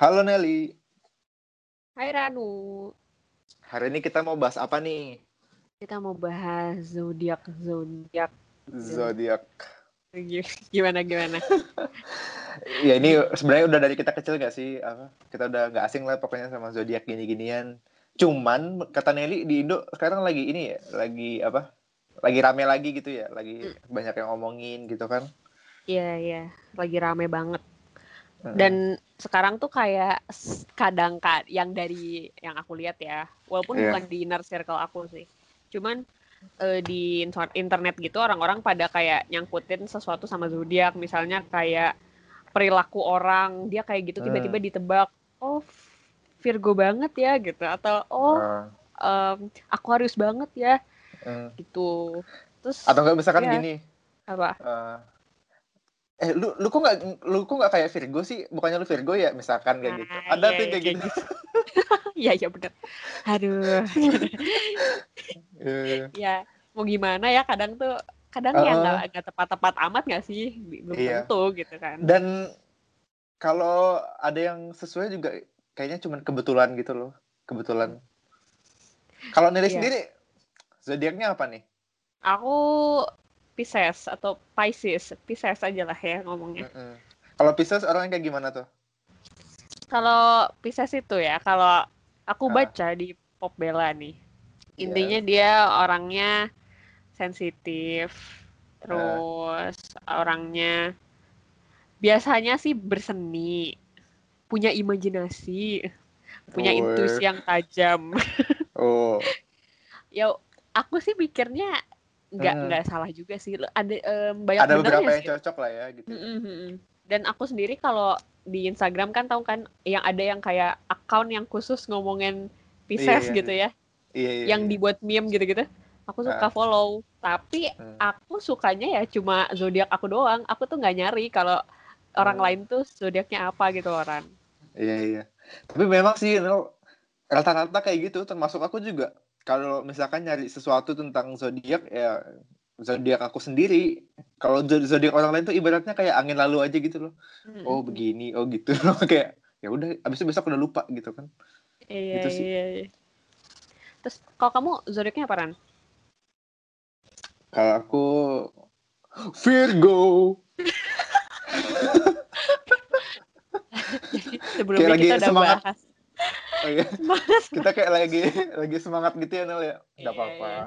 Halo Nelly. Hai Ranu. Hari ini kita mau bahas apa nih? Kita mau bahas zodiak zodiak. Zodiak. Gimana gimana? ya ini sebenarnya udah dari kita kecil gak sih? Apa? Kita udah gak asing lah pokoknya sama zodiak gini-ginian. Cuman kata Nelly di Indo sekarang lagi ini ya, lagi apa? Lagi rame lagi gitu ya, lagi hmm. banyak yang ngomongin gitu kan? Iya iya, lagi rame banget. Dan sekarang tuh kayak kadang kak yang dari yang aku lihat ya, walaupun yeah. bukan di inner circle aku sih, cuman uh, di internet gitu orang-orang pada kayak nyangkutin sesuatu sama zodiak, misalnya kayak perilaku orang dia kayak gitu tiba-tiba uh. ditebak, oh Virgo banget ya gitu, atau oh uh. um, Aquarius banget ya, uh. gitu. Terus atau enggak misalkan ya, gini, apa? Uh, eh lu lu kok nggak lu kok nggak kayak Virgo sih? Bukannya lu Virgo ya? Misalkan kayak gitu. Ah, ada iya, tuh kayak iya, gitu. iya. Iya benar aduh. Yeah. ya mau gimana ya? Kadang tuh kadang uh, ya nggak tepat-tepat amat nggak sih? Belum iya. tentu gitu kan. Dan kalau ada yang sesuai juga kayaknya cuma kebetulan gitu loh. Kebetulan. Kalau Nili yeah. sendiri zodiaknya apa nih? Aku Pisces atau Pisces, Pisces aja lah ya ngomongnya. Mm -hmm. Kalau Pisces orangnya kayak gimana tuh? Kalau Pisces itu ya, kalau aku ah. baca di Pop Bella nih, intinya yeah. dia orangnya sensitif, terus uh. orangnya biasanya sih berseni, punya imajinasi, punya oh. intuisi yang tajam. oh. ya aku sih mikirnya nggak hmm. nggak salah juga sih ada um, banyak ada beberapa yang sih. cocok lah ya gitu mm -hmm. dan aku sendiri kalau di Instagram kan tahu kan yang ada yang kayak account yang khusus ngomongin Pisces iya, gitu ya iya, iya, yang iya. dibuat meme gitu-gitu aku suka uh. follow tapi hmm. aku sukanya ya cuma zodiak aku doang aku tuh nggak nyari kalau orang hmm. lain tuh zodiaknya apa gitu orang iya iya tapi memang sih rata-rata kayak gitu termasuk aku juga kalau misalkan nyari sesuatu tentang zodiak ya zodiak aku sendiri. Kalau zodiak orang lain tuh ibaratnya kayak angin lalu aja gitu loh. Hmm. Oh begini, oh gitu loh kayak ya udah abis itu besok udah lupa gitu kan. Iya, gitu sih. iya, iya. Terus kalau kamu zodiaknya apa Ran? Kalau aku Virgo. sebelumnya kayak kita lagi udah semangat. bahas oh, iya. kita kayak lagi lagi semangat gitu ya Nel ya nggak iya, apa-apa iya,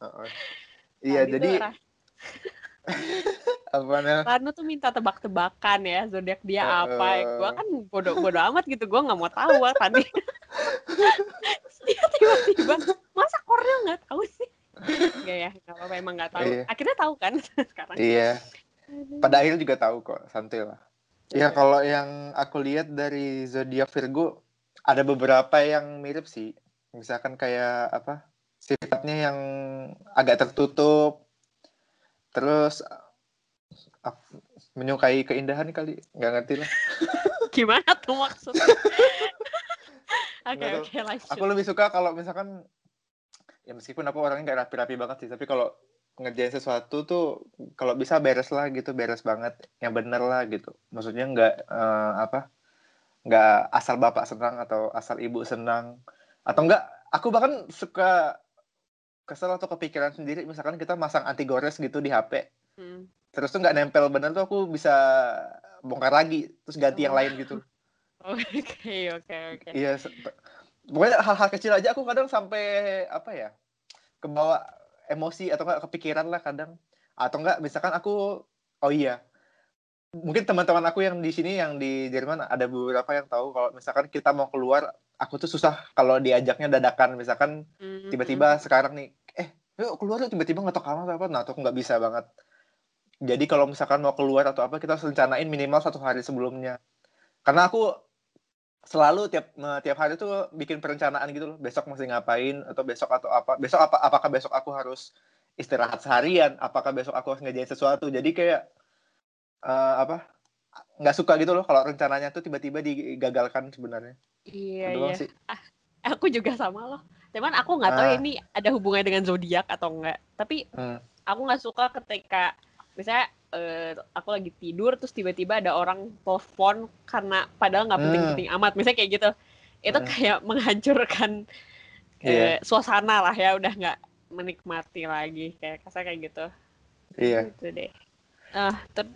uh -uh. iya nah, jadi apa Nel Ranu tuh minta tebak-tebakan ya zodiak dia uh, apa ya. gue kan bodoh-bodoh amat gitu gue nggak mau tahu tadi dia tiba-tiba masa Kornel nggak tahu sih Gak ya, nggak apa-apa emang nggak tahu. Iya. Akhirnya tahu kan sekarang. Iya. Pada akhirnya juga tahu kok, santai lah. Ya kalau yang aku lihat dari zodiak Virgo, ada beberapa yang mirip sih. Misalkan kayak apa sifatnya yang agak tertutup. Terus menyukai keindahan kali. Nggak ngerti lah. Gimana tuh maksudnya oke oke okay, lanjut. Aku lebih suka kalau misalkan ya meskipun aku orangnya nggak rapi-rapi banget sih tapi kalau ngerjain sesuatu tuh kalau bisa beres lah gitu beres banget. Yang bener lah gitu. Maksudnya nggak uh, apa nggak asal bapak senang atau asal ibu senang. Atau enggak aku bahkan suka kesel atau kepikiran sendiri. Misalkan kita masang anti gores gitu di HP hmm. terus tuh nggak nempel bener tuh aku bisa bongkar lagi terus ganti oh. yang lain gitu. Oke oke oke. Iya pokoknya hal-hal kecil aja aku kadang sampai apa ya kebawa emosi atau enggak kepikiran lah kadang. Atau enggak misalkan aku oh iya mungkin teman-teman aku yang di sini yang di Jerman ada beberapa yang tahu kalau misalkan kita mau keluar aku tuh susah kalau diajaknya dadakan. Misalkan mm-hmm. tiba-tiba sekarang nih eh yuk keluar tuh tiba-tiba ngetok kamar apa nah tuh nggak bisa banget. Jadi kalau misalkan mau keluar atau apa kita harus rencanain minimal satu hari sebelumnya. Karena aku selalu tiap tiap hari tuh bikin perencanaan gitu loh. Besok mesti ngapain atau besok atau apa. Besok apa apakah besok aku harus istirahat seharian? Apakah besok aku harus ngejain sesuatu? Jadi kayak uh, apa nggak suka gitu loh kalau rencananya tuh tiba-tiba digagalkan sebenarnya. Iya iya. Sih. Ah, aku juga sama loh. Cuman aku nggak tahu uh. ini ada hubungannya dengan zodiak atau enggak. Tapi hmm. aku nggak suka ketika misalnya uh, aku lagi tidur terus tiba-tiba ada orang telepon karena padahal nggak penting-penting hmm. amat misalnya kayak gitu itu hmm. kayak menghancurkan yeah. uh, suasana lah ya udah nggak menikmati lagi kayak kasar kayak gitu iya gitu deh ah uh, ter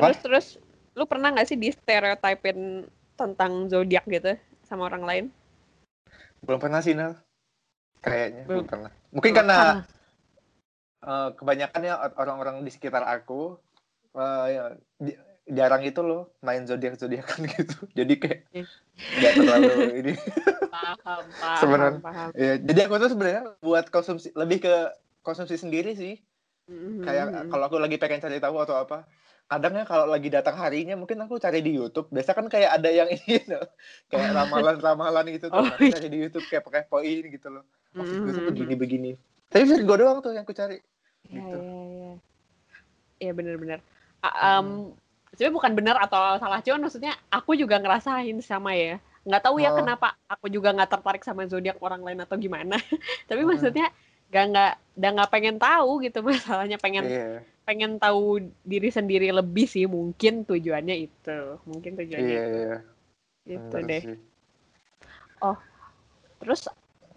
terus terus lu pernah nggak sih di stereotipin tentang zodiak gitu sama orang lain? Belum pernah sih Nel. Kayaknya belum, belum. pernah. Mungkin karena uh, kebanyakan ya orang-orang di sekitar aku uh, ya, di, jarang itu loh main zodiak zodiakan gitu. Jadi kayak iya. nggak terlalu ini. Paham paham sebenarnya. ya jadi aku tuh sebenarnya buat konsumsi lebih ke konsumsi sendiri sih. Mm-hmm. kayak kalau aku lagi pengen cari tahu atau apa kadang ya kalau lagi datang harinya mungkin aku cari di YouTube biasa kan kayak ada yang ini you kayak ramalan-ramalan gitu tuh oh, iya. cari di YouTube kayak pakai poin gitu loh oh, mm-hmm. begini begini tapi Virgo doang tuh yang aku cari ya, gitu ya ya ya benar-benar um, hmm. sebenarnya bukan benar atau salah cuman maksudnya aku juga ngerasain sama ya nggak tahu ya oh. kenapa aku juga nggak tertarik sama zodiak orang lain atau gimana tapi hmm. maksudnya gak nggak udah nggak pengen tahu gitu masalahnya pengen yeah pengen tahu diri sendiri lebih sih mungkin tujuannya itu mungkin tujuannya iya. itu deh sih. oh terus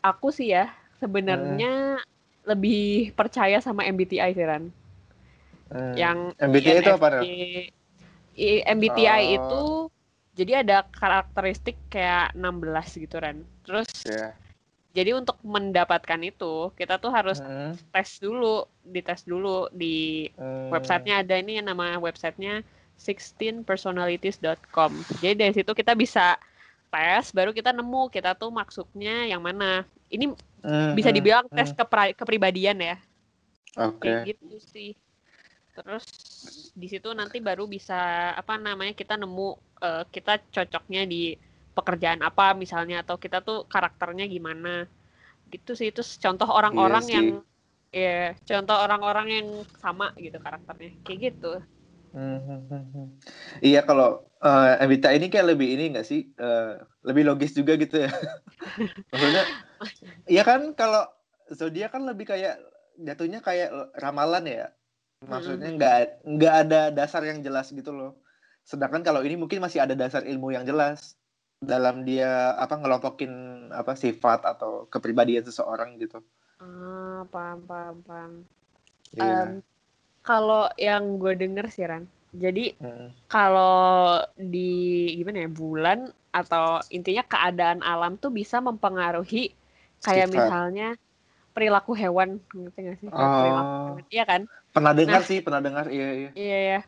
aku sih ya sebenarnya hmm. lebih percaya sama MBTI sih Ran hmm. yang MBTI itu apa MBTI oh. itu jadi ada karakteristik kayak 16 gitu Ran terus yeah jadi untuk mendapatkan itu kita tuh harus hmm. tes dulu, dites dulu di hmm. websitenya ada ini yang nama websitenya 16personalities.com. Jadi dari situ kita bisa tes, baru kita nemu kita tuh maksudnya yang mana. Ini hmm. bisa dibilang tes hmm. kepribadian ya. Oke. Okay. gitu sih. Terus di situ nanti baru bisa apa namanya kita nemu uh, kita cocoknya di pekerjaan apa misalnya atau kita tuh karakternya gimana. Gitu sih itu contoh orang-orang iya yang ya contoh orang-orang yang sama gitu karakternya kayak gitu. Hmm, iya kalau uh, Evita ini kayak lebih ini enggak sih uh, lebih logis juga gitu ya. Maksudnya iya kan kalau zodiak kan lebih kayak jatuhnya kayak ramalan ya. Maksudnya nggak nggak ada dasar yang jelas gitu loh. Sedangkan kalau ini mungkin masih ada dasar ilmu yang jelas dalam dia apa ngelompokin apa sifat atau kepribadian seseorang gitu. Ah, paham, paham, paham. Yeah. Um, kalau yang gue denger sih Ran, jadi hmm. kalau di gimana ya bulan atau intinya keadaan alam tuh bisa mempengaruhi kayak sifat. misalnya perilaku hewan, ngerti gak sih? Oh. Iya kan? Pernah dengar nah, sih, pernah dengar, iya iya. Iya ya.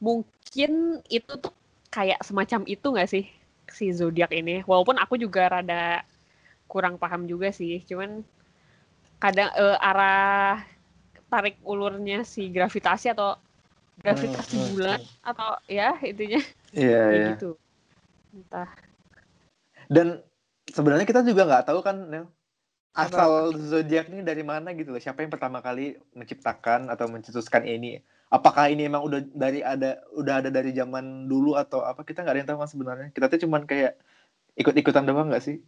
Mungkin itu tuh kayak semacam itu gak sih? Si zodiak ini. Walaupun aku juga rada kurang paham juga sih. Cuman kadang uh, arah tarik ulurnya si gravitasi atau gravitasi hmm, bulan hmm. atau ya intinya. Iya yeah, gitu. Entah. Dan sebenarnya kita juga nggak tahu kan Nel asal zodiak ini dari mana gitu loh. Siapa yang pertama kali menciptakan atau mencetuskan ini apakah ini emang udah dari ada udah ada dari zaman dulu atau apa? Kita nggak ada yang tahu kan sebenarnya. Kita tuh cuman kayak ikut-ikutan doang nggak sih?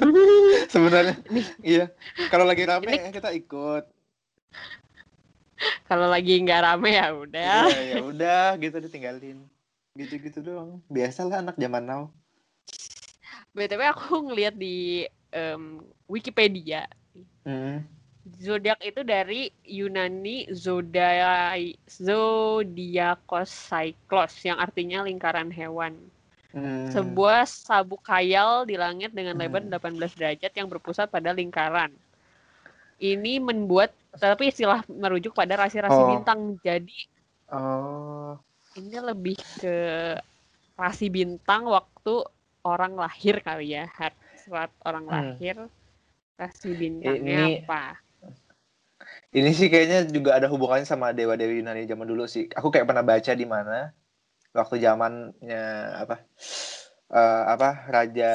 Sebenarnya. Iya. Kalau lagi rame ini... kita ikut. Kalau lagi nggak rame ya udah. Ya, ya udah gitu ditinggalin. Gitu-gitu doang. Biasalah anak zaman now. Btw aku ngeliat di um, Wikipedia. Hmm zodiak itu dari Yunani zodiak zodiakos cyclos yang artinya lingkaran hewan. Hmm. Sebuah sabuk khayal di langit dengan lebar hmm. 18 derajat yang berpusat pada lingkaran. Ini membuat tapi istilah merujuk pada rasi-rasi oh. bintang. Jadi oh. ini lebih ke rasi bintang waktu orang lahir kali ya. Saat orang hmm. lahir rasi bintangnya ini, apa? Ini sih kayaknya juga ada hubungannya sama dewa-dewi Yunani zaman dulu sih. Aku kayak pernah baca di mana waktu zamannya apa uh, apa Raja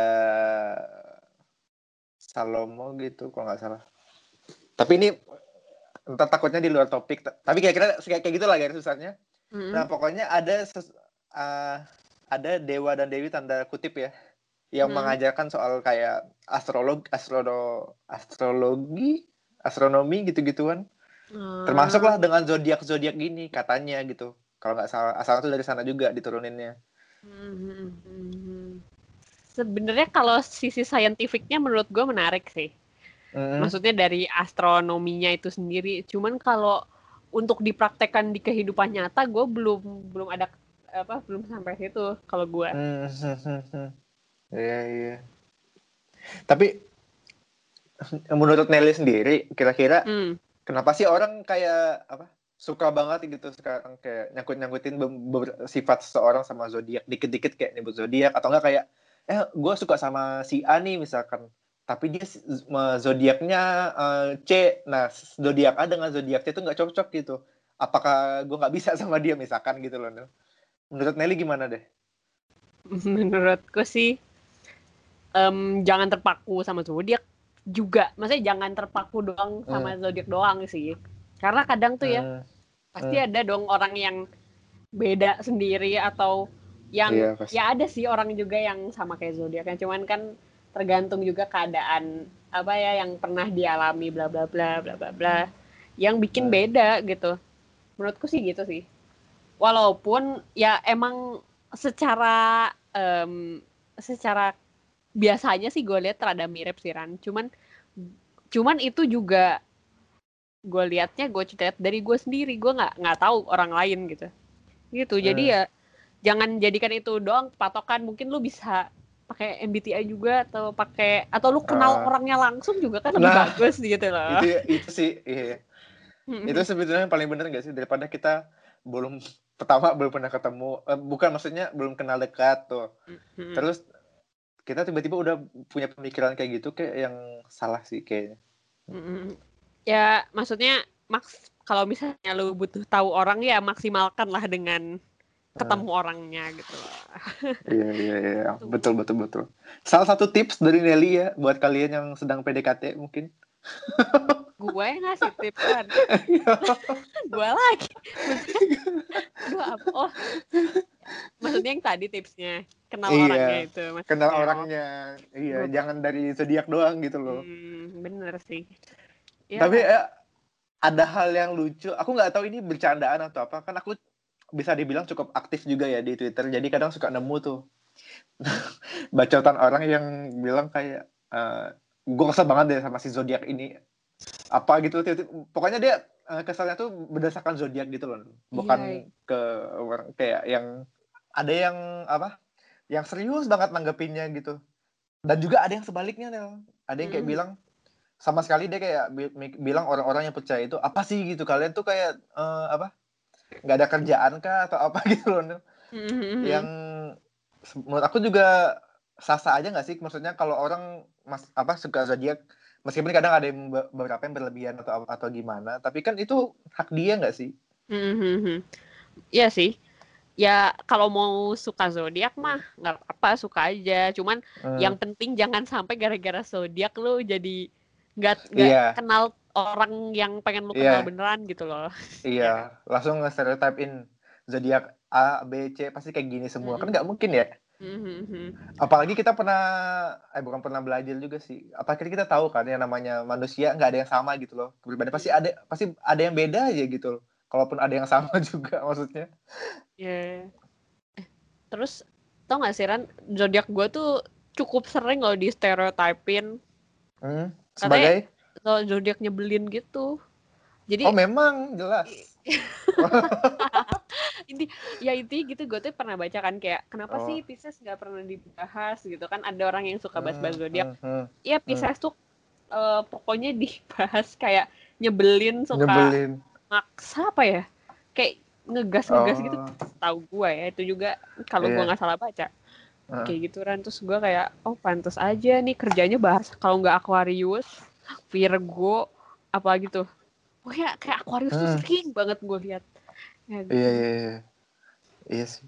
Salomo gitu kalau nggak salah. Tapi ini entah takutnya di luar topik. Tapi kira-kira kayak kayak gitulah garis besarnya. Mm-hmm. Nah pokoknya ada ses, uh, ada dewa dan dewi tanda kutip ya yang mm-hmm. mengajarkan soal kayak astrolog astrolo astrologi astronomi gitu-gituan. Hmm. Termasuklah dengan zodiak zodiak gini katanya gitu. Kalau nggak salah asal itu dari sana juga dituruninnya. Hmm. Sebenarnya kalau sisi saintifiknya menurut gue menarik sih. Hmm. Maksudnya dari astronominya itu sendiri. Cuman kalau untuk dipraktekkan di kehidupan nyata, gue belum belum ada apa belum sampai situ kalau gue. Iya iya. Tapi menurut Nelly sendiri, kira-kira hmm. kenapa sih orang kayak apa suka banget gitu sekarang? Kayak nyangkut nyangkutin sifat seseorang sama zodiak dikit-dikit kayak nyebut zodiak atau enggak kayak eh gue suka sama si A nih misalkan. Tapi dia zodiaknya uh, C. Nah zodiak A dengan zodiak C itu nggak cocok gitu. Apakah gue nggak bisa sama dia misalkan gitu loh Nel. menurut Nelly gimana deh? Menurutku sih um, jangan terpaku sama zodiak juga maksudnya jangan terpaku doang sama hmm. zodiak doang sih karena kadang tuh ya hmm. pasti hmm. ada dong orang yang beda sendiri atau yang iya, ya ada sih orang juga yang sama kayak zodiaknya cuman kan tergantung juga keadaan apa ya yang pernah dialami bla bla bla bla bla bla yang bikin hmm. beda gitu menurutku sih gitu sih walaupun ya emang secara um, secara biasanya sih gue lihat rada mirip sih Ran. Cuman cuman itu juga gue liatnya gue lihat dari gue sendiri. Gue nggak nggak tahu orang lain gitu. Gitu. Jadi hmm. ya jangan jadikan itu doang patokan. Mungkin lu bisa pakai MBTI juga atau pakai atau lu kenal uh, orangnya langsung juga kan lebih nah, bagus gitu loh. Itu itu sih iya. itu sebetulnya yang paling benar gak sih? Daripada kita belum pertama belum pernah ketemu eh, bukan maksudnya belum kenal dekat tuh. Terus kita tiba-tiba udah punya pemikiran kayak gitu kayak yang salah sih kayaknya. Ya maksudnya maks kalau misalnya lu butuh tahu orang ya maksimalkan lah dengan ketemu uh. orangnya gitu loh. iya iya iya betul betul betul. Salah satu tips dari Nelly ya buat kalian yang sedang PDKT mungkin. gue yang ngasih tips kan gue lagi gue apa oh maksudnya yang tadi tipsnya kenal iya, orangnya itu maksudnya. kenal orangnya. Iya Gue... jangan dari zodiak doang gitu loh. Hmm, bener sih. Ya. tapi eh, ada hal yang lucu. Aku nggak tahu ini bercandaan atau apa. Kan aku bisa dibilang cukup aktif juga ya di Twitter. Jadi kadang suka nemu tuh. Bacotan orang yang bilang kayak uh, eh, gue kesel banget deh sama si zodiak ini. Apa gitu pokoknya dia uh, kesalnya tuh berdasarkan zodiak gitu loh. Bukan yeah. ke kayak yang ada yang apa yang serius banget nanggepinnya gitu. Dan juga ada yang sebaliknya Nel. Ada yang kayak mm. bilang sama sekali dia kayak bilang orang-orang yang percaya itu apa sih? gitu. Kalian tuh kayak uh, apa nggak ada kerjaan kah atau apa gitu loh Nel. Mm-hmm. yang menurut aku juga sasa aja nggak sih? Maksudnya kalau orang mas apa suka zodiak meskipun kadang ada yang beberapa yang berlebihan atau atau gimana tapi kan itu hak dia nggak sih? Mm-hmm. Iya sih ya kalau mau suka zodiak mah nggak apa suka aja cuman hmm. yang penting jangan sampai gara-gara zodiak lu jadi nggak nggak yeah. kenal orang yang pengen lu kenal yeah. beneran gitu loh iya yeah. langsung nge-stereotypein zodiak A B C pasti kayak gini semua mm -hmm. kan nggak mungkin ya Mm-hmm. Apalagi kita pernah, eh bukan pernah belajar juga sih. Apalagi kita tahu kan yang namanya manusia nggak ada yang sama gitu loh. Kepribadian pasti ada, pasti ada yang beda aja gitu loh. Kalaupun ada yang sama juga maksudnya. Iya. Yeah. Terus tau gak sih Ran, zodiak gue tuh cukup sering loh di stereotypin. Hmm, sebagai? Kalau zodiak nyebelin gitu. Jadi Oh memang jelas. ini ya itu gitu gue tuh pernah baca kan kayak kenapa oh. sih Pisces nggak pernah dibahas gitu kan ada orang yang suka bahas-bahas hmm, zodiak. Hmm, hmm, iya Pisces hmm. tuh uh, pokoknya dibahas kayak nyebelin suka nyebelin. Maksa apa ya? Kayak ngegas-ngegas gitu, oh. gitu tahu gue ya itu juga kalau yeah. gue iya. nggak salah baca. Uh. Kayak gitu kan terus gue kayak oh pantas aja nih kerjanya bahas kalau nggak Aquarius, Virgo apa gitu pokoknya kayak Aquarius hmm. tuh sering banget gue lihat ya, gitu. iya iya iya iya sih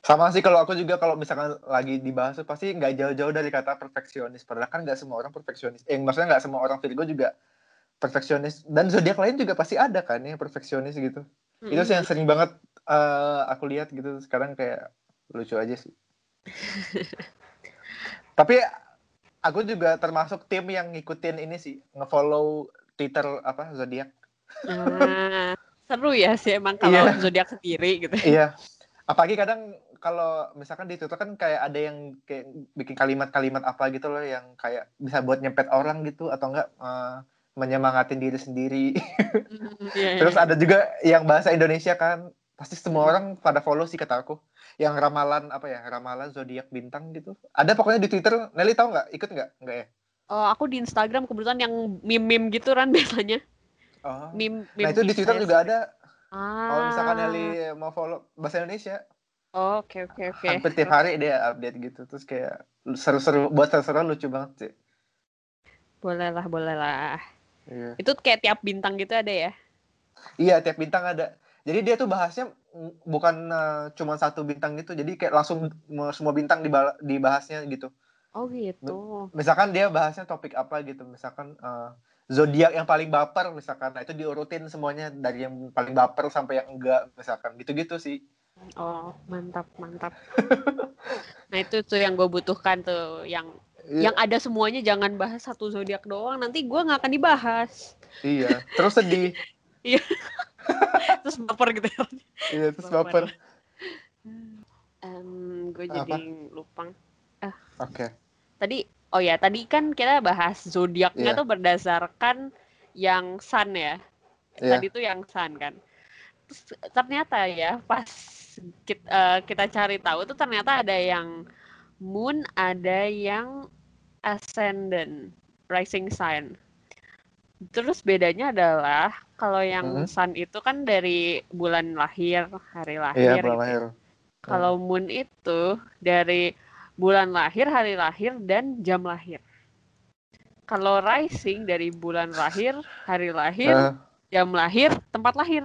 sama sih kalau aku juga kalau misalkan lagi dibahas pasti nggak jauh-jauh dari kata perfeksionis padahal kan nggak semua orang perfeksionis eh maksudnya nggak semua orang Virgo juga perfeksionis dan zodiak lain juga pasti ada kan yang perfeksionis gitu mm-hmm. itu sih yang sering banget uh, aku lihat gitu sekarang kayak lucu aja sih tapi aku juga termasuk tim yang ngikutin ini sih ngefollow Twitter apa zodiak Nah, seru ya sih emang kalau Iya. zodiak sendiri gitu. Iya. Apalagi kadang kalau misalkan di Twitter kan kayak ada yang kayak bikin kalimat-kalimat apa gitu loh yang kayak bisa buat nyempet orang gitu atau enggak eh, menyemangatin diri sendiri. Hmm, iya, iya. Terus ada juga yang bahasa Indonesia kan pasti semua Hmm. orang pada follow sih kata aku. Yang ramalan apa ya? Ramalan zodiak bintang gitu. Ada pokoknya di Twitter. Nelly tahu nggak? Ikut nggak? Nggak ya? Oh, aku di Instagram kebetulan yang meme-meme gitu kan biasanya. Oh. Meme, Nah meme itu di Twitter juga ada. Ah. Kalau misalkan Nelly mau follow bahasa Indonesia, Oh, Oke, oke, oke. hampir tiap hari dia update gitu. Terus kayak seru-seru buat seru-seru lucu banget sih. Boleh lah, boleh lah. Iya. Itu kayak tiap bintang gitu ada ya? Iya, tiap bintang ada. Jadi dia tuh bahasnya bukan eh, cuma satu bintang gitu. Jadi kayak langsung semua bintang diba- dibahasnya gitu. Oh gitu. Misalkan dia bahasnya topik apa gitu. Misalkan eh, zodiak yang paling baper misalkan. Nah, itu diurutin semuanya dari yang paling baper sampai yang enggak misalkan. Gitu-gitu sih. Oh, mantap, mantap. nah itu tuh yang gue butuhkan tuh, yang Iya, yang ada semuanya jangan bahas satu zodiak doang, nanti gue nggak akan dibahas. iya. Terus sedih. Terus baper gitu. ya. Iya, terus baper. gue Apa? jadi lupa. Oke. Tadi, oh ya, tadi kan kita bahas zodiaknya Iya. tuh berdasarkan yang sun ya. Iya. Tadi tuh yang sun kan. Terus ternyata ya pas kita, kita cari tahu tuh ternyata ada yang moon, ada yang ascendant, rising sign. Terus bedanya adalah kalau yang Mhm. sun itu kan dari bulan lahir, hari Iya, lahir. bulan gitu. lahir. Kalau moon itu dari bulan lahir, hari lahir, dan jam lahir. Kalau rising dari bulan lahir, hari lahir, Eh, jam lahir, tempat lahir.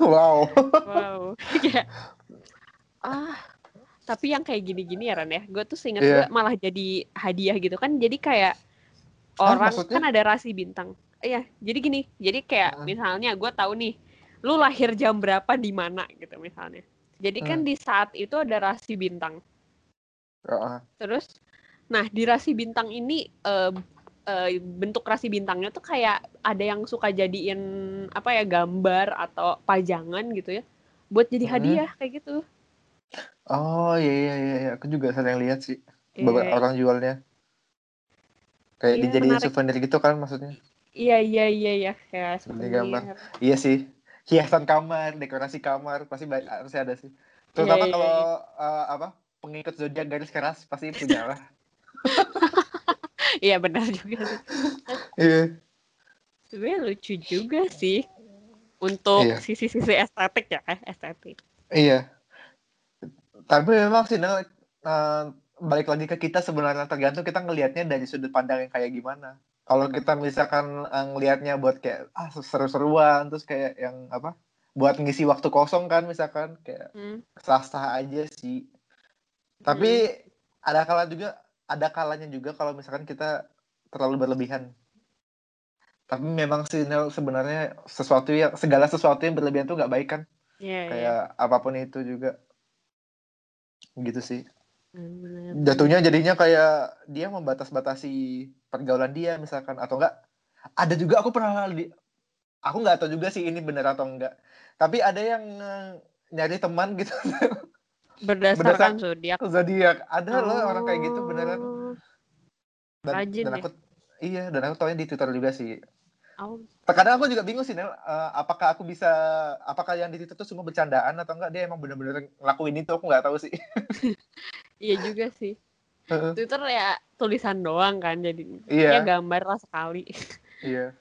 wow. Wow. Kayak, ah, tapi yang kayak gini-gini ya Ran ya, gue tuh seingat Iya. gue malah jadi hadiah gitu kan. Jadi kayak Hah, orang maksudnya? kan ada rasi bintang. Iya, jadi gini, jadi kayak Hmm. misalnya gue tahu nih, lu lahir jam berapa di mana gitu misalnya. Jadi kan Hmm. di saat itu ada rasi bintang. Heeh. Terus, nah di rasi bintang ini eh, eh, bentuk rasi bintangnya tuh kayak ada yang suka jadiin apa ya gambar atau pajangan gitu ya, buat jadi Mhm. hadiah kayak gitu. Oh iya iya iya, iya. aku juga sering lihat sih Iya, beberapa orang jualnya. Kayak Iya, dijadiin menarik. souvenir gitu kan maksudnya. Iya iya iya ya kayak Beli gambar. Iya sih. Hiasan kamar, dekorasi kamar pasti ba- harusnya ada sih. Iya, Terutama iya, kalau eh, apa? pengikut zodiak garis keras pasti punya lah. Iya benar juga sih. Iya. Sebenarnya lucu juga sih untuk Iya. sisi-sisi estetik ya, eh, estetik. Iya. Tapi memang sih Nel, eh, balik lagi ke kita sebenarnya tergantung kita ngelihatnya dari sudut pandang yang kayak gimana. Kalau kita misalkan eh, ngelihatnya buat kayak ah seru-seruan terus kayak yang apa? buat ngisi waktu kosong kan misalkan kayak Hmm. sah-sah aja sih. Tapi ada kala juga ada kalanya juga kalau misalkan kita terlalu berlebihan. Tapi memang sih sebenarnya sesuatu yang segala sesuatu yang berlebihan tuh nggak baik kan. Iya iya. Kayak apa pun itu juga. Gitu sih. Benar. Jatuhnya jadinya kayak dia membatas-batasi pergaulan dia misalkan atau enggak. Ada juga aku pernah di aku nggak tahu juga sih ini benar atau enggak. Tapi ada yang eh, nyari teman gitu Berdasarkan zodiak. zodiak. Ada loh orang kayak gitu beneran. Oh. Dan, Rajin dan ya. aku iya dan aku taunya di Twitter juga sih. Terkadang aku juga bingung sih Nel, Eh, apakah aku bisa apakah yang di Twitter itu semua bercandaan atau enggak dia emang bener-bener ngelakuin itu aku nggak tahu sih. iya juga sih. Twitter ya tulisan doang kan jadi Iya. ya gambar lah sekali. Iya.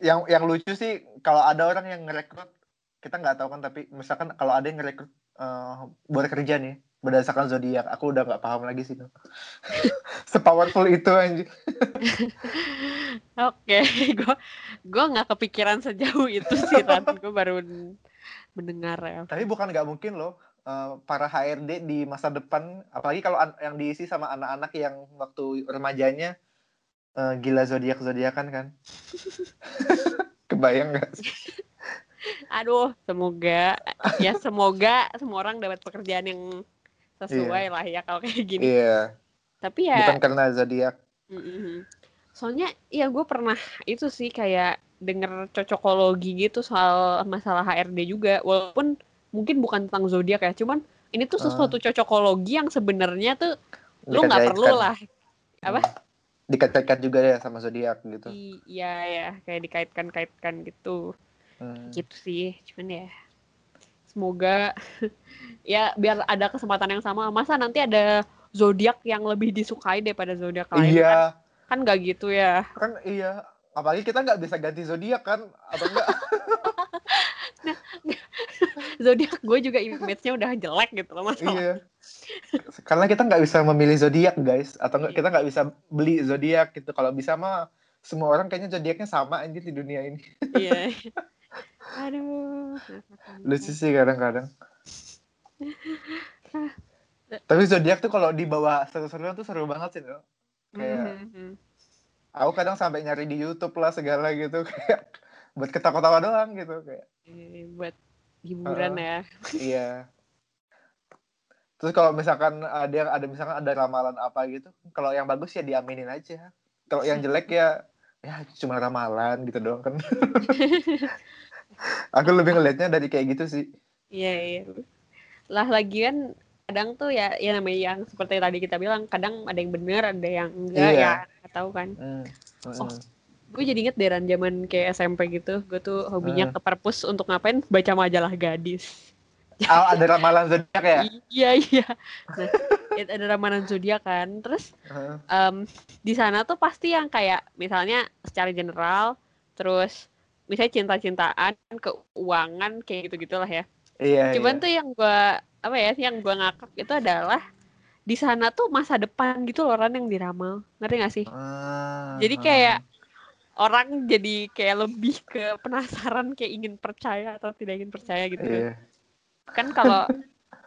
Yang yang lucu sih kalau ada orang yang ngerekrut kita nggak tahu kan tapi misalkan kalau ada yang ngerekrut eh, buat kerja nih berdasarkan zodiak aku udah nggak paham lagi sih sepowerful itu anjir Oke, gue gue nggak kepikiran sejauh itu sih Ran. Gue baru mendengar ya. tapi bukan nggak mungkin loh eh, para HRD di masa depan apalagi kalau an- yang diisi sama anak-anak yang waktu remajanya eh, gila zodiak zodiakan kan kebayang nggak sih? Aduh, semoga ya semoga semua orang dapat pekerjaan yang sesuai lah ya kalau kayak gini. iya Tapi ya bukan karena zodiak mm-mm. soalnya ya gue pernah itu sih kayak denger cocokologi gitu soal masalah HRD juga walaupun mungkin bukan tentang zodiak ya cuman ini tuh sesuatu uh. cocokologi yang sebenarnya tuh lu nggak perlu lah apa hmm. dikait-kaitkan juga ya sama zodiak gitu iya ya kayak dikait-kaitkan gitu hmm. gitu sih cuman ya semoga ya biar ada kesempatan yang sama. Masa nanti ada zodiak yang lebih disukai daripada zodiak lain? Iya. Kan? kan nggak gitu ya. Kan iya. Apalagi kita nggak bisa ganti zodiak kan? Atau enggak nah, zodiak gue juga image-nya udah jelek gitu loh masalah iya. Karena kita nggak bisa memilih zodiak guys. Atau enggak kita nggak bisa beli zodiak gitu. Kalau bisa mah semua orang kayaknya zodiaknya sama aja di dunia ini. Iya aduh lucu sih kadang-kadang. Tapi zodiak tuh kalau dibawa seru-seruan tuh seru banget sih loh kayak mm-hmm. aku kadang sampai nyari di YouTube lah segala gitu kayak buat ketawa-ketawa doang gitu kayak. E, buat hiburan uh, ya. Iya. Terus kalau misalkan ada ada misalkan ada ramalan apa gitu kalau yang bagus ya diaminin aja. Kalau yang jelek ya ya cuma ramalan gitu doang kan aku lebih ngelihatnya dari kayak gitu sih iya iya lah lagian kadang tuh ya ya namanya yang seperti tadi kita bilang kadang ada yang benar ada yang enggak iya. ya tahu kan mm. Mm. oh gue jadi inget deran zaman kayak SMP gitu gue tuh hobinya mm. ke perpus untuk ngapain baca majalah gadis oh, ada ramalan zodiak ya iya iya nah, ada ramalan zodiak kan terus um, di sana tuh pasti yang kayak misalnya secara general terus misalnya cinta-cintaan keuangan kayak gitu gitulah ya iya, cuman iya. tuh yang gue apa ya yang gue ngakak itu adalah di sana tuh masa depan gitu loh orang yang diramal ngerti gak sih uh, jadi kayak uh. orang jadi kayak lebih ke penasaran kayak ingin percaya atau tidak ingin percaya gitu yeah. kan kalau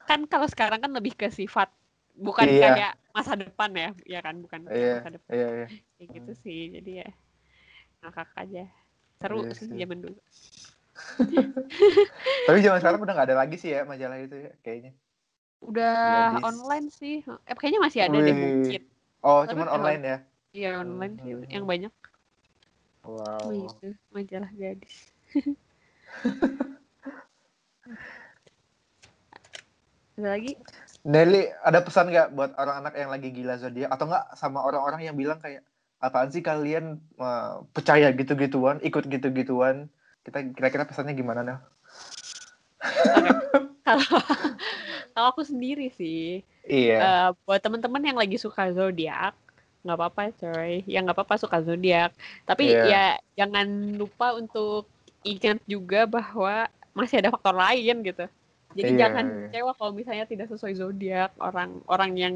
kan kalau sekarang kan lebih ke sifat bukan yeah. kayak masa depan ya ya kan bukan yeah. masa depan yeah, yeah. kayak gitu sih jadi ya ngakak aja seru yeah, sih zaman dulu Tapi zaman sekarang udah nggak ada lagi sih ya majalah itu ya kayaknya. Udah Gadis. online sih. Eh, kayaknya masih ada Wih. deh mungkin. Oh, Tapi cuman online ya? Iya, online sih hmm. yang banyak. Wow. Oh, itu majalah gadis. ada lagi? Nelly, ada pesan nggak buat orang anak yang lagi gila zodiak atau nggak sama orang-orang yang bilang kayak apaan sih kalian uh, percaya gitu-gituan, ikut gitu-gituan? kita kira-kira pesannya gimana Nel? Kalau aku sendiri sih, iya. Uh, buat teman-teman yang lagi suka zodiak, nggak apa-apa coy, ya nggak apa-apa suka zodiak, tapi yeah. ya jangan lupa untuk ingat juga bahwa masih ada faktor lain gitu. Jadi yeah. jangan kecewa kalau misalnya tidak sesuai zodiak orang orang yang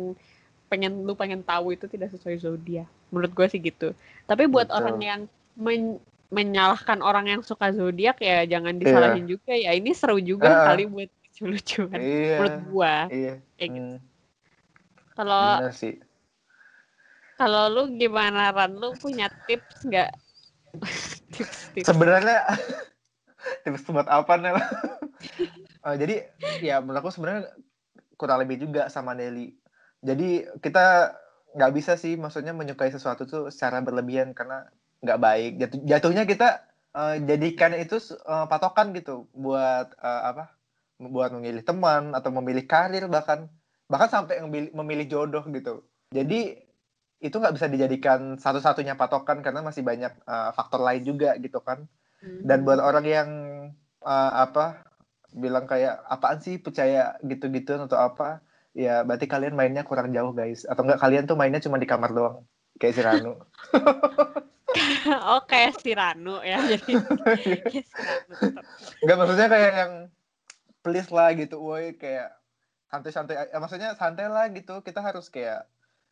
pengen lu pengen tahu itu tidak sesuai zodiak. Menurut gue sih gitu. Tapi buat Betul. orang yang men menyalahkan orang yang suka zodiak ya jangan iya. disalahin yeah. juga ya ini seru juga uh, kali buat lucu-lucuan iya, menurut gua iya. kayak gitu. Hmm. kalau kalau lu gimana Ran lu punya tips nggak tips, tips. sebenarnya tips buat apa nih uh, jadi ya menurut aku sebenarnya kurang lebih juga sama Nelly jadi kita nggak bisa sih maksudnya menyukai sesuatu tuh secara berlebihan karena nggak baik. Jatuh jatuhnya kita uh, jadikan itu uh, patokan gitu buat uh, apa buat memilih teman atau memilih karir bahkan bahkan sampai memilih, memilih jodoh gitu. Jadi itu nggak bisa dijadikan satu-satunya patokan karena masih banyak uh, faktor lain juga gitu kan. Dan buat orang yang uh, apa bilang kayak apaan sih percaya gitu-gitu atau apa ya berarti kalian mainnya kurang jauh guys atau enggak kalian tuh mainnya cuma di kamar doang kayak si Ranu Oke, si Ranu ya. Jadi Enggak maksudnya kayak yang please lah gitu, woi kayak santai-santai ya, maksudnya santai lah gitu. Kita harus kayak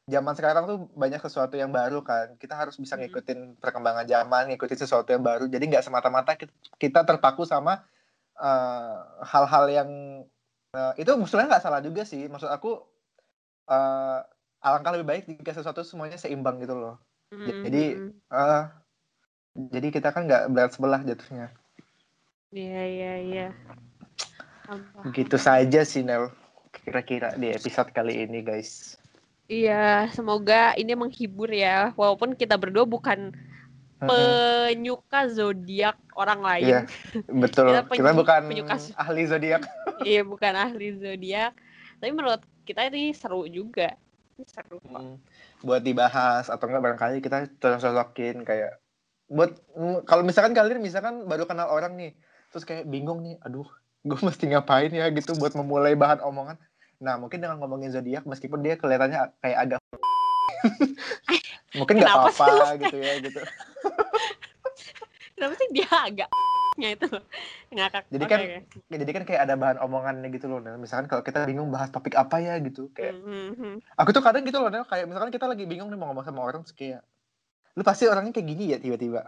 zaman sekarang tuh banyak sesuatu yang baru kan. Kita harus bisa hmm. ngikutin perkembangan zaman, ngikutin sesuatu yang baru. Jadi nggak semata-mata kita terpaku sama eh, hal-hal uh, yang uh, itu maksudnya nggak salah juga sih. Maksud aku uh, alangkah lebih baik jika sesuatu semuanya seimbang gitu loh. Mm-hmm. Jadi uh, jadi kita kan nggak berat sebelah jatuhnya. Iya iya iya. Gitu saja sih Nel kira-kira di episode kali ini guys. Iya, semoga ini menghibur ya. Walaupun kita berdua bukan penyuka zodiak orang lain. Iya, betul. kita, kita bukan penyuka, ahli zodiak. iya, bukan ahli zodiak. Tapi menurut kita ini seru juga. Ini seru kok. Hmm, buat dibahas atau enggak barangkali kita cocok-cocokin kayak buat kalau misalkan kalian misalkan baru kenal orang nih, terus kayak bingung nih, aduh, gue mesti ngapain ya gitu buat memulai bahan omongan. Nah, mungkin dengan ngomongin zodiak meskipun dia kelihatannya kayak agak mungkin nggak apa-apa gitu ya gitu. Kenapa sih dia agak itu ngakak. Jadi kan okay. jadi kan kayak ada bahan omongannya gitu loh. Nah, misalkan kalau kita bingung bahas topik apa ya gitu kayak. Mm-hmm. Aku tuh kadang gitu loh, nah, kayak misalkan kita lagi bingung nih mau ngomong sama orang kayak lu pasti orangnya kayak gini ya tiba-tiba.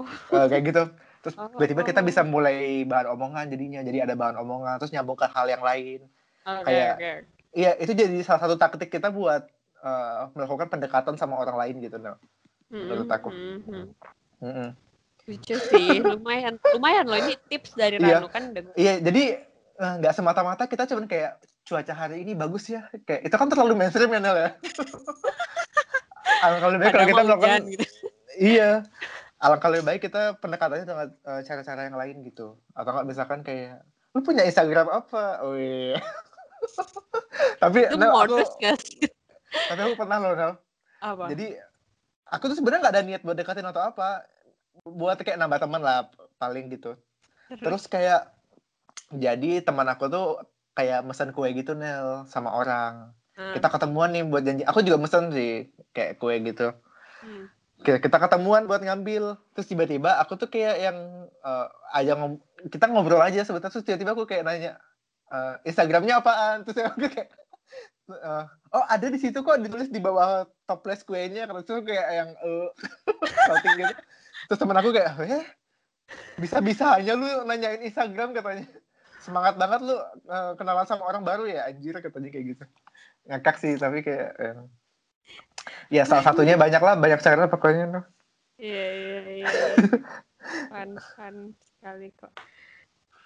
uh, kayak gitu. Terus oh, tiba-tiba kita bisa mulai bahan omongan jadinya. Jadi ada bahan omongan terus nyambung ke hal yang lain. Okay, kayak okay. Iya, itu jadi salah satu taktik kita buat uh, melakukan pendekatan sama orang lain gitu, no. Menurut aku. Mm -hmm. Lucu sih, lumayan, lumayan loh ini tips dari iya. Ranu kan. Iya, jadi eh, nggak semata-mata kita cuman kayak cuaca hari ini bagus ya, kayak itu kan terlalu mainstream ya Nel ya. alangkah lebih baik kalau kita melakukan, gitu. iya, alangkah lebih baik kita pendekatannya dengan uh, cara-cara yang lain gitu, atau nggak misalkan kayak lu punya Instagram apa? Oh iya. tapi itu Nel, aku, tapi aku pernah loh Nel. Apa? Jadi aku tuh sebenarnya nggak ada niat buat deketin atau apa buat kayak nambah teman lah paling gitu. Terus? Kayak jadi teman aku tuh kayak mesen kue gitu Nel sama orang. Hmm. kita ketemuan nih buat janji. Aku juga mesen sih kayak kue gitu. Hmm. kita ketemuan buat ngambil. Terus tiba-tiba aku tuh kayak yang uh, aja ngob kita ngobrol aja sebetulnya terus tiba-tiba aku kayak nanya uh, Instagramnya apaan? Terus aku kayak uh, oh ada di situ kok ditulis di bawah toples kuenya. Karena itu kayak yang uh, gitu terus temen aku kayak eh bisa-bisa hanya lu nanyain Instagram katanya. Semangat banget lu uh, kenalan sama orang baru ya anjir katanya kayak gitu. Ngakak sih tapi kayak ya, ya salah satunya banyak lah banyak cara pokoknya tuh. Iya iya iya. Fun fun sekali kok.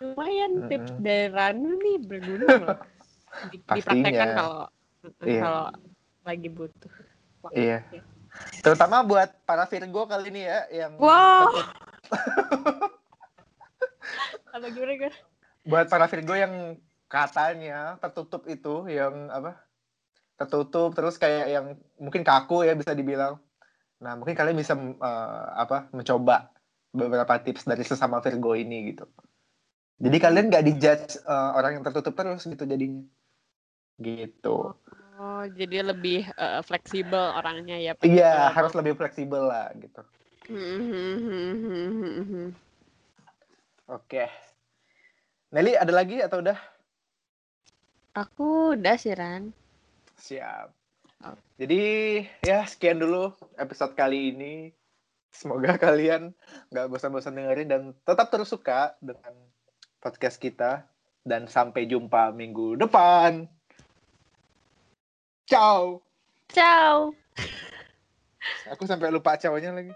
Lumayan tips mm -hmm. dari Ranu nih berguna loh. Dipraktekkan kalau iya. kalau lagi butuh waktu. iya Terutama buat para Virgo kali ini ya yang Wow. apa gimana gue? Buat para Virgo yang katanya tertutup itu yang apa? Tertutup terus kayak yang mungkin kaku ya bisa dibilang. Nah, mungkin kalian bisa uh, apa? mencoba beberapa tips dari sesama Virgo ini gitu. Jadi kalian nggak dijudge uh, orang yang tertutup terus gitu jadinya. Gitu. Oh, jadi lebih uh, fleksibel orangnya ya? Iya, harus lebih fleksibel lah gitu. Oke. Nelly ada lagi atau udah? Aku udah sih Ran. Siap. Oh. Jadi ya sekian dulu episode kali ini. Semoga kalian nggak bosan-bosan dengerin dan tetap terus suka dengan podcast kita. Dan sampai jumpa minggu depan. Ciao. Ciao. Aku sampai lupa cowoknya lagi.